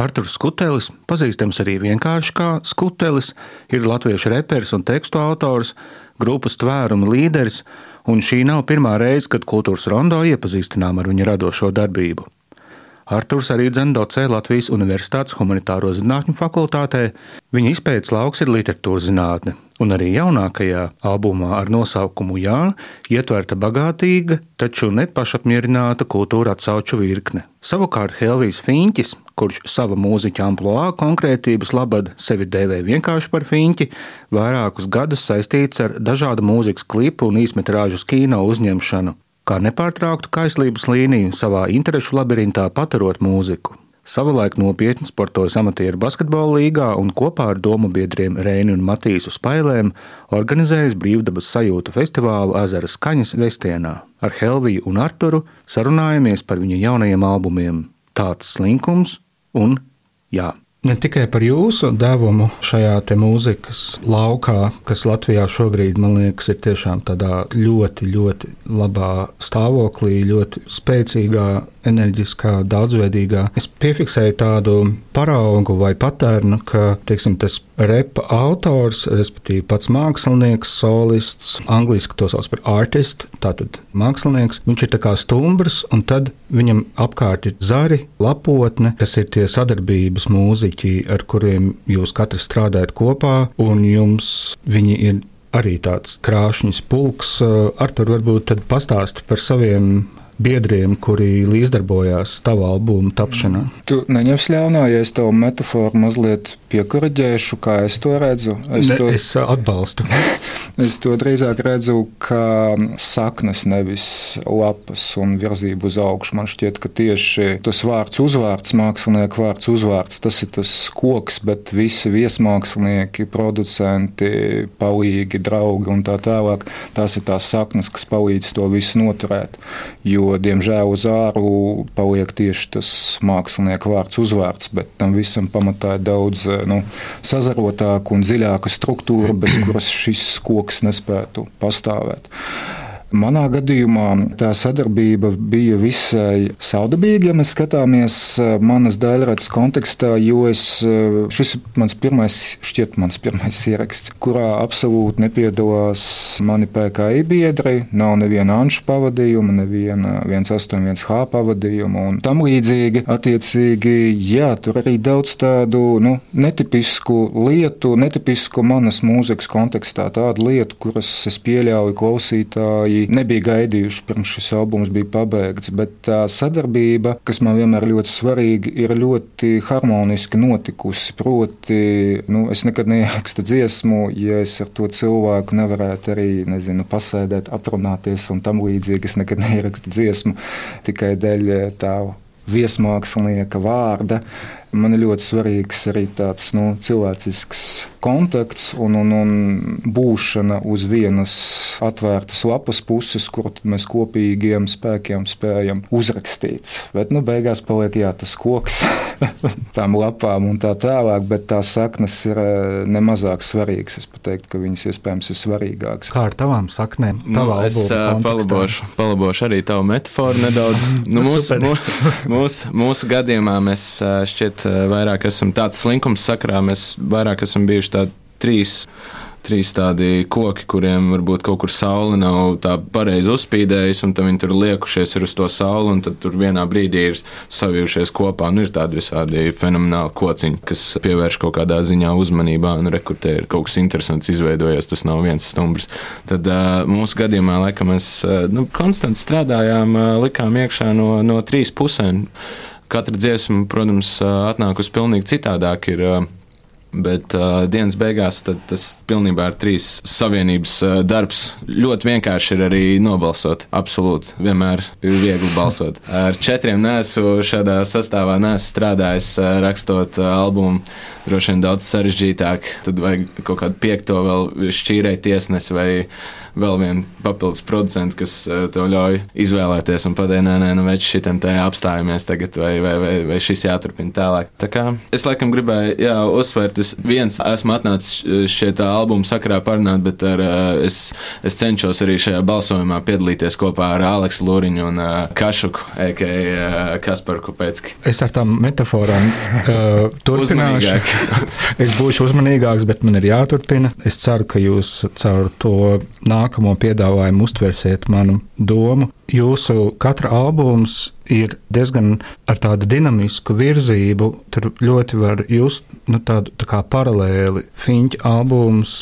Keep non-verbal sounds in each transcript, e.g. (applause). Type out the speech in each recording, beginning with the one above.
Arthurs Skutelis, pazīstams arī vienkārši kā Skutelis, ir latviešu reperis un tekstu autors, grupas tvēruma līderis, un šī nav pirmā reize, kad kultūras rondo iepazīstinām ar viņa radošo darbību. Arthurs arī dzen docē Latvijas Universitātes Humanitāro zinātņu fakultātē. Viņa izpētes lauks ir literatūras zinātne, un arī jaunākajā albumā ar nosaukumu Jā ietverta bagātīga, taču nepašapmierināta kultūra atsauču virkne. Savukārt Helvijs Finčis, kurš sava mūziķa amploā konkrētības labad sevi dēvē vienkārši par Finči, vairākus gadus saistīts ar dažādu mūzikas klipu un īsmetrāžu kino uzņemšanu kā nepārtrauktu kaislības līniju savā interešu labirintā paturot mūziku. Savulaik nopietni sportojas amatieru basketbola līgā un kopā ar domu biedriem Reini un Matīsu Spailēm organizējas brīvdabas sajūta festivālu Ezera skaņas Vestienā. Ar Helviju un Arturu sarunājamies par viņa jaunajiem albumiem Tāds slinkums un Jā. Ne tikai par jūsu devumu šajā mūzikas laukā, kas Latvijā šobrīd, man liekas, ir tiešām tādā ļoti, ļoti labā stāvoklī, ļoti spēcīgā, enerģiskā, daudzveidīgā. Es piefiksēju tādu paraugu vai patērnu, ka teiksim, tas repa autors, respektīvi pats mākslinieks, solists, angļuiski to sauc par artistu, tātad mākslinieks, viņš ir kā stumbrs, un tad viņam apkārt ir zari, lapotne, kas ir tie sadarbības mūziķi ar kuriem jūs katrs strādājat kopā, un jums viņi ir arī tāds krāšņs pulks. Ar to varbūt pastāsti par saviem biedriem, kuri līdzdarbojās tavā albuma tapšanā. Tu neņems ļaunā, ja es tavu metaforu mazliet piekuraģēšu, kā es to redzu. Es, ne, to, es atbalstu. (laughs) es to drīzāk redzu kā saknes, nevis lapas un virzību uz augšu. Man šķiet, ka tieši tas vārds uzvārds, mākslinieku vārds uzvārds, tas ir tas koks, bet visi viesmākslinieki, producenti, palīgi, draugi un tā tālāk, tās ir tās saknes, kas palīdz to visu noturēt. Jo, diemžēl, uz āru paliek tieši tas mākslinieku vārds uzvārds, bet tam visam pamatā ir daudz nu, sazarotāka un dziļāka struktūra, bez kuras šis koks nespētu pastāvēt. Manā gadījumā tā sadarbība bija visai saudabīga, ja mēs skatāmies eh, manas daļradas kontekstā, jo es, eh, šis ir mans pirmais, šķiet, mans pirmais ieraksts, kurā absolūti nepiedalās mani PKI biedri, nav neviena anšu pavadījuma, neviena 181H pavadījuma un tam līdzīgi. Attiecīgi, jā, tur arī daudz tādu nu, netipisku lietu, netipisku manas mūzikas kontekstā, tādu lietu, kuras es pieļauju klausītāji arī nebija gaidījuši, pirms šis albums bija pabeigts. Bet tā sadarbība, kas man vienmēr ļoti svarīga, ir ļoti harmoniski notikusi. Proti, nu, es nekad neierakstu dziesmu, ja es ar to cilvēku nevarētu arī nezinu, pasēdēt, aprunāties un tam līdzīgi. Es nekad neierakstu dziesmu tikai dēļ tā viesmākslinieka vārda man ir ļoti svarīgs arī tāds nu, cilvēcisks kontakts un, un, un būšana uz vienas atvērtas lapas puses, kur mēs kopīgiem spēkiem spējam uzrakstīt. Bet nu, beigās paliek jā, tas koks (laughs) tām lapām un tā tālāk, bet tās saknes ir eh, nemazāk svarīgas. Es teiktu, ka viņas iespējams ir svarīgākas. Kā ar tavām saknēm? Nu, es uh, palabošu, palabošu arī tavu metaforu nedaudz. (laughs) Nu, mūsu, mūsu, mūsu, mūsu gadījumā mēs šķiet bet eh, vairāk esam tāds slinkums sakrā, mēs vairāk esam bijuši tādi trīs trīs tādi koki, kuriem varbūt kaut kur saule nav tā pareizi uzspīdējusi, un viņi tur liekušies uz to sauli, un tad tur vienā brīdī ir savijušies kopā. Nu, ir tādi visādi fenomenāli kociņi, kas pievērš kaut kādā ziņā uzmanībā, un rekrutē ir kaut kas interesants izveidojies, tas nav viens stumbrs. Tad uh, mūsu gadījumā, laikam, mēs uh, nu, konstanti strādājām, uh, likām iekšā no, no trīs pusēm. Katra dziesma, protams, atnāk uz pilnīgi citādāk. Ir, Bet uh, dienas beigās tas pilnībā ir trīs savienības uh, darbs. Ļoti vienkārši ir arī nobalsot. Absolūti, vienmēr ir viegli balsot. Ar četriem nesu šādā sastāvā nesu strādājis, uh, rakstot uh, albumu. Droši vien daudz sarežģītāk. Tad vajag kaut kādu piekto vēl šķīrēt tiesnesi vai vēl vienu papildus producentu, kas uh, tev ļauj izvēlēties un pateikt, nē, nē, nu, vai šitam te apstājamies tagad, vai, vai, vai, vai šis jāturpina tālāk. Tā kā es laikam gribēju, jā, uzsvērt, es viens esmu atnācis šeit albumu sakarā parunāt, bet ar, uh, es, es cenšos arī šajā balsojumā piedalīties kopā ar Aleksu Lūriņu un Kašuku, a.k.a. Kasparu Kupecki. Es ar tām metaforām uh, (laughs) turpināšu. es būšu uzmanīgāks, bet man ir jāturpina. Es ceru, ka jūs caur to nākamo piedāvājumu uztversiet manu domu. Jūsu katra albums ir diezgan ar tādu dinamisku virzību. Tur ļoti var just nu, tādu tā kā paralēli. Fiņķa albums,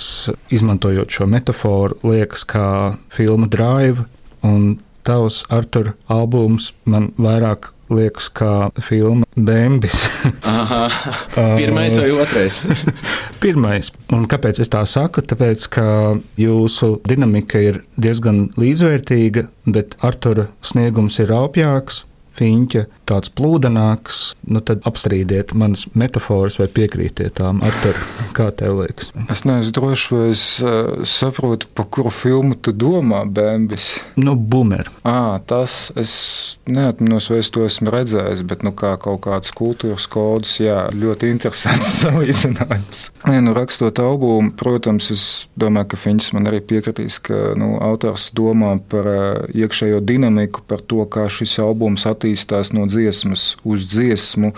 izmantojot šo metaforu, liekas kā filma Drive, un tavs Artur albums man vairāk liekas kā filma Bēnbis. (laughs) Pirmais vai otrais? (laughs) Pirmais. Un kāpēc es tā saku? Tāpēc, ka jūsu dinamika ir diezgan līdzvērtīga, bet Artura sniegums ir aupjāks, fiņķa tāds plūdenāks, nu tad apstrīdiet manas metafāras vai piekrītiet tām. Artur, kā tev liekas? Es neesmu drošs, vai es uh, saprotu, par kuru filmu tu domā, Bēnbis. Nu, boomer. À, tas es neatminos, vai es to esmu redzējis, bet nu, kā kaut kāds kultūras kodus, jā, ļoti interesants (laughs) salīdzinājums. Nē, nu, rakstot albumu, protams, es domāju, ka Fiņš man arī piekritīs, ka nu, autors domā par uh, iekšējo dinamiku, par to, kā šis albums attīstās no dzīves dziesmas uz dziesmu,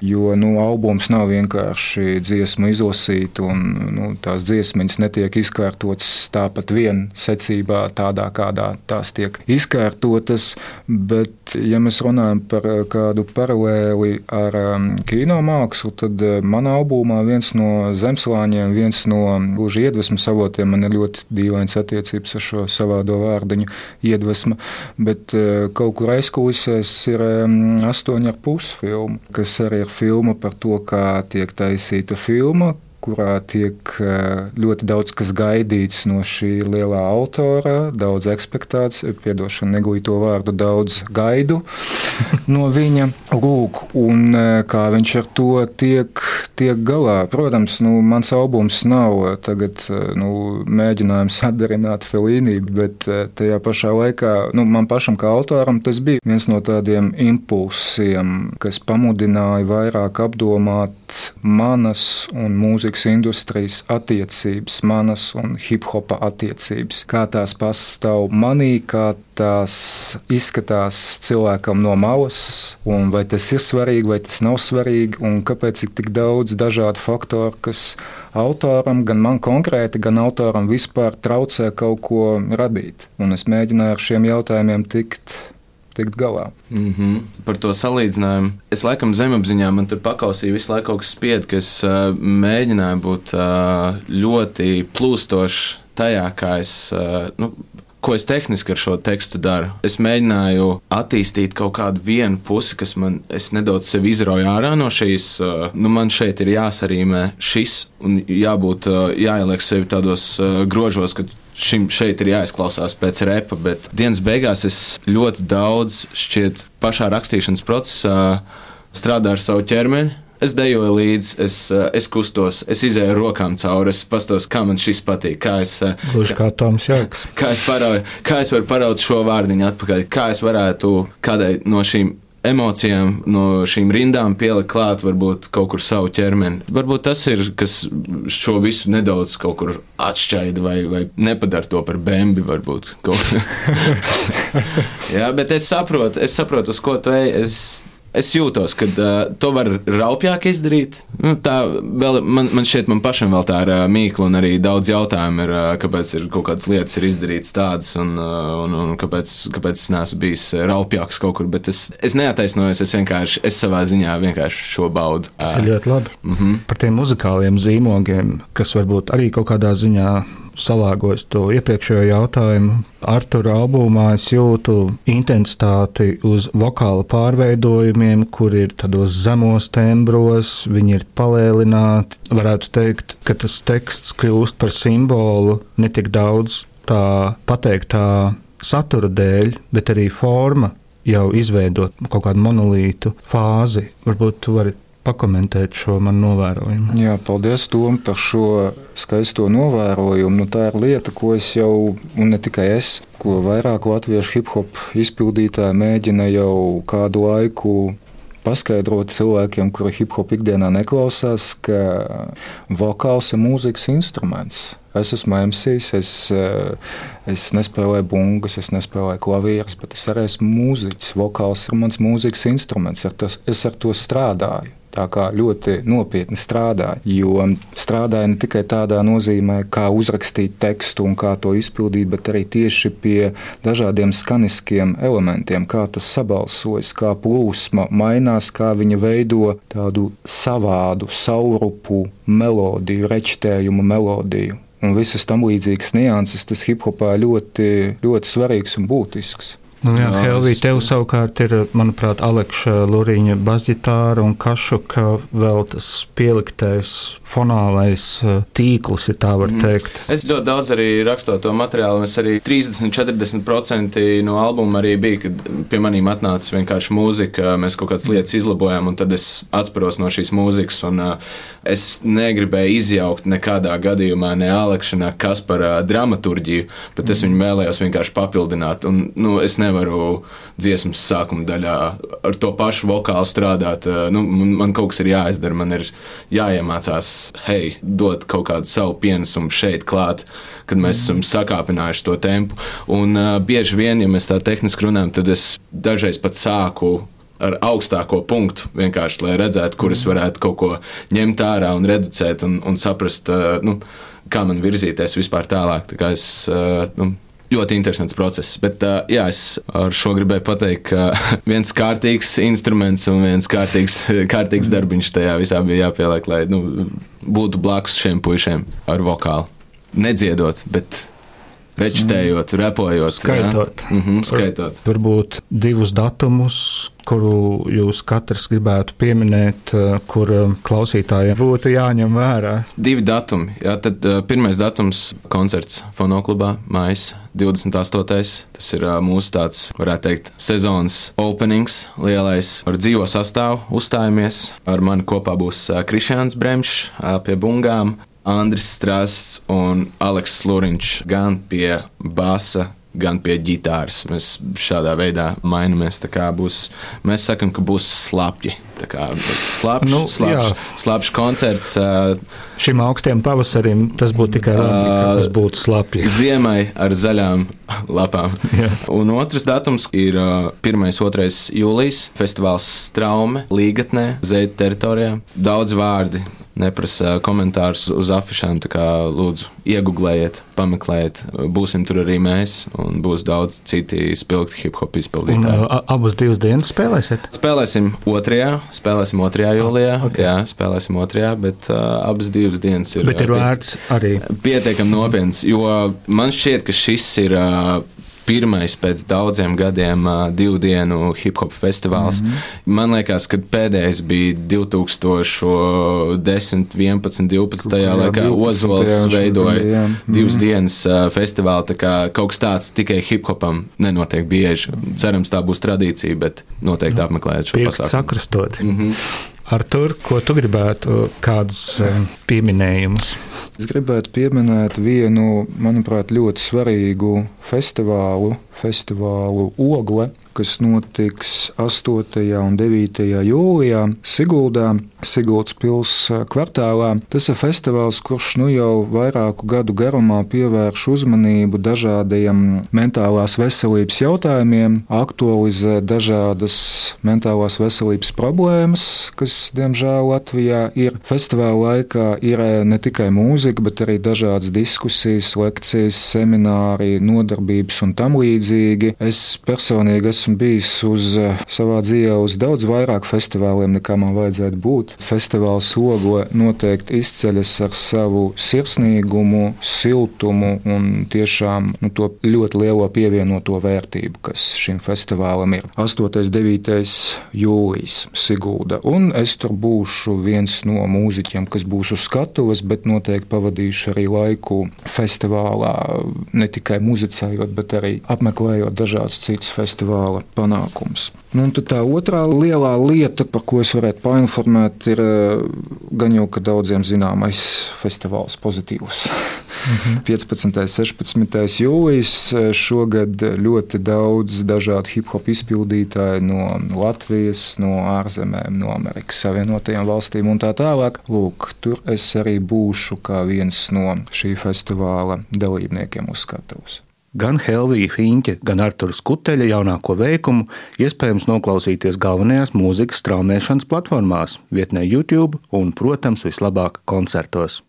jo nu, albums nav vienkārši dziesmu izlasīt, un nu, tās dziesmas netiek izkārtotas tāpat vien secībā, tādā kādā tās tiek izkārtotas. Bet, ja mēs runājam par eh, kādu paralēli ar um, kino mākslu, tad uh, manā albumā viens no zemslāņiem, viens no gluži iedvesmas avotiem, man ir ļoti dīvains attiecības ar šo savādo vārdiņu iedvesma, bet uh, kaut kur aizkulisēs ir astoņu ar pus filmu, kas arī ir filma par to, kā tiek taisīta filma, kurā tiek eh, ļoti daudz kas gaidīts no šī lielā autora, daudz ekspektāts, piedošana, negūju to vārdu, daudz gaidu (laughs) no viņa. Lūk, un eh, kā viņš ar to tiek, tiek galā. Protams, nu, mans albums nav tagad eh, nu, mēģinājums atdarināt Felīnī, bet tajā pašā laikā nu, man pašam kā autoram tas bija viens no tādiem impulsiem, kas pamudināja vairāk apdomāt manas un mūzikas industrijas attiecības, manas un hip-hopa attiecības. Kā tās pastāv manī, kā tās izskatās cilvēkam no malas, un vai tas ir svarīgi, vai tas nav svarīgi, un kāpēc ir tik daudz dažādu faktoru, kas autoram, gan man konkrēti, gan autoram vispār traucē kaut ko radīt. Un es mēģināju ar šiem jautājumiem tikt tikt galā. Mm -hmm. Par to salīdzinājumu. Es laikam zemapziņā man tur pakausīja visu laiku kaut kas spied, ka es uh, mēģināju būt uh, ļoti plūstošs tajā, kā es. Uh, nu, ko es tehniski ar šo tekstu daru. Es mēģināju attīstīt kaut kādu vienu pusi, kas man nedaudz sevi izrauja ārā no šīs. Nu, man šeit ir jāsarīmē šis un jābūt, jāieliek sevi tādos grožos, ka šim šeit ir jāizklausās pēc repa, bet dienas beigās es ļoti daudz šķiet pašā rakstīšanas procesā strādāju ar savu ķermeni. Es dejoju līdzi, es, es kustos, es izēju rokām cauri, es pastos, kā man šis patīk. Kā es, Gluži kā Toms Jāks. Kā es, parauju, kā es varu paraut šo vārdiņu atpakaļ, kā es varētu kādai no šīm emocijām no šīm rindām pielikt klāt, varbūt kaut kur savu ķermeni. Varbūt tas ir, kas šo visu nedaudz kaut kur atšķaida vai, vai nepadara to par bēnbi. (laughs) (laughs) Jā, bet es saprotu, es saprotu, uz ko tu ej. Es, es jūtos, ka uh, to var raupjāk izdarīt. Nu, tā vēl, man, man šķiet, man pašam vēl tā ir uh, mīkla, un arī daudz jautājumu ir, uh, kāpēc ir kaut kādas lietas ir izdarītas tādas, un, uh, un, un kāpēc, kāpēc es neesmu bijis raupjāks kaut kur. Bet es, es neataisnojos, es vienkārši, es savā ziņā vienkārši šo baudu. Tas ir ļoti labi. Uh -huh. Par tiem muzikāliem zīmogiem, kas varbūt arī kaut kādā ziņā salāgojis to iepriekšējo jautājumu. Artura albumā es jūtu intensitāti uz vokāla pārveidojumiem, kur ir tādos zemos tembros, viņi ir palēlināti. Varētu teikt, ka tas teksts kļūst par simbolu ne tik daudz tā pateiktā satura dēļ, bet arī forma jau izveidot kaut kādu monolītu fāzi. Varbūt tu vari pakomentēt šo manu novērojumu. Jā, paldies Tom par šo skaisto novērojumu. Nu, tā ir lieta, ko es jau, un ne tikai es, ko vairāk latviešu hip hop izpildītāji mēģina jau kādu laiku paskaidrot cilvēkiem, kuri hip hop ikdienā neklausās, ka vokāls ir mūzikas instruments. Es esmu MCs, es, es nespēlēju bungas, es nespēlēju klavierus, bet es arī esmu mūziķis. Vokāls ir mans mūzikas instruments, ar tas, es ar to strādāju. Tā kā ļoti nopietni strādāja. Jo strādāja ne tikai tādā nozīmē, kā uzrakstīt tekstu un kā to izpildīt, bet arī tieši pie dažādiem skaniskiem elementiem, kā tas sabalsojas, kā plūsma mainās, kā viņa veido tādu savādu, saurupu melodiju, rečtējumu melodiju. Un visas tam līdzīgas nianses, tas hip hopā ļoti, ļoti svarīgs un būtisks. Nu, jā, Helvija, tev savukārt ir, manuprāt, Aleksa Luriņa basģitāra un Kašuka vēl tas pieliktais fonālais eh, tīkls, ja tā var mm. teikt. Es ļoti daudz arī rakstot to materiālu. Es arī 30-40% no albuma arī bija, kad pie maniem atnāca vienkārši mūzika, mēs kaut kādas lietas izlabojām, un tad es atspēros no šīs mūzikas. Un, uh, es negribēju izjaukt nekādā gadījumā ne Aleksa, kas par dramaturģiju, bet es mm. viņu vēlējos vienkārši papildināt. Un, nu, es nevaru dziesmas sākuma daļā ar to pašu vokālu strādāt. Eh, nu, man kaut kas ir jāizdara, man ir jāiemācās, hei, dot kaut kādu savu pienesumu šeit klāt, kad mēs esam sakāpinājuši to tempu. Un uh, bieži vien, ja mēs tā tehniski runājam, tad es dažreiz pat sāku ar augstāko punktu, vienkārši lai redzētu, kur es varētu kaut ko ņemt ārā un reducēt un, un saprast, uh, nu, kā man virzīties vispār tālāk. Tā es uh, nu, ļoti interesants process. Bet uh, jā, es ar šo gribēju pateikt, ka (laughs) viens kārtīgs instruments un viens kārtīgs, (laughs) kārtīgs darbiņš tajā visā bija jāpieliek, lai nu, būtu blakus šiem puišiem ar vokālu. Nedziedot, bet Rečitējot, repojot, skaitot. Mm -hmm, skaitot. Varbūt divus datumus, kuru jūs katrs gribētu pieminēt, eh, kur eh, klausītājiem būtu jāņem vērā. Divi datumi. Jā, tad uh, pirmais datums - koncerts Fonoklubā, Maijas 28. Tas ir mūsu tāds, varētu teikt, sezonas openings, lielais ar dzīvo sastāvu uzstājamies. Ar mani kopā būs Krišāns Bremšs pie bungām. Andris Strasts un Aleks Luriņš gan pie basa, gan pie ģitāras. Mēs šādā veidā mainamies. Būs, mēs sakām, ka būs slapji. Slapjš, nu, slapjš, slapjš koncerts. Šim augstiem pavasarim tas būtu tikai labi, ka tas būtu slapji. Ziemai ar zaļām lapām. Jā. Un otrs datums ir uh, 1. un 2. jūlijas festivāls Straume, Līgatnē, Zeita teritorijā. Daudz vārdi neprasa komentārus uz afišām. Lūdzu, iegūlējiet, pameklējiet. Būsim tur arī mēs, un būs daudz citi spilgti hip hop izpildītāji. Un, abas divas dienas spēlēsiet? Spēlēsim otrajā, spēlēsim otrajā jūlijā. Ah, okay. Jā, spēlēsim otrajā, bet uh, abas divas dienas ir. Bet ir vērts arī. Pietiekami nopietns, jo man šķiet, ka šis ir. Uh, pirmais pēc daudziem gadiem uh, divu dienu hip hop festivāls. Mm -hmm. Man liekas, ka pēdējais bija 2010, 11, 12. Jā, laikā Ozols veidoja jā. divas mm -hmm. dienas uh, festivālu. Tā kā kaut kas tāds tikai hip hopam nenotiek bieži. Cerams, tā būs tradīcija, bet noteikti apmeklējiet šo pasākumu. Sakrastot. Mm -hmm. Ar to, ko tu gribētu, kādus pieminējumus? Es gribētu pieminēt vienu, manuprāt, ļoti svarīgu festivālu, festivālu Ogle, kas notiks 8. un 9. jūlijā Siguldā. Siguldas pilsētas kvartālā. Tas ir festivāls, kurš nu jau vairāku gadu garumā pievērš uzmanību dažādiem mentālās veselības jautājumiem, aktualizē dažādas mentālās veselības problēmas, kas, diemžēl, Latvijā ir. Festivāla laikā ir ne tikai mūzika, bet arī dažādas diskusijas, lekcijas, semināri, nodarbības un tam līdzīgi. Es personīgi esmu bijis uz savā dzīvē uz daudz vairāk festivāliem, nekā man vajadzētu būt. Festivāls Ogo noteikti izceļas ar savu sirsnīgumu, siltumu un tiešām nu, to ļoti lielo pievienoto vērtību, kas šim festivālam ir. 8. un 9. jūlijas Sigulda. Un es tur būšu viens no mūziķiem, kas būs uz skatuves, bet noteikti pavadīšu arī laiku festivālā, ne tikai muzicējot, bet arī apmeklējot dažādus citus festivālus festivāla panākums. Nu, tā otrā lielā lieta, par ko es varētu painformēt, ir gan jau daudziem zināmais festivāls pozitīvs. Mhm. 15. un 16. jūlijas šogad ļoti daudz dažādu hip hop izpildītāju no Latvijas, no ārzemēm, no Amerikas Savienotajām valstīm un tā tālāk. Lūk, tur es arī būšu kā viens no šī festivāla dalībniekiem uz skatuves. Gan Helvija Finča, gan Arturas Kuteļa jaunāko veikumu iespējams noklausīties galvenajās mūzikas straumēšanas platformās, vietnē YouTube un, protams, vislabāk koncertos.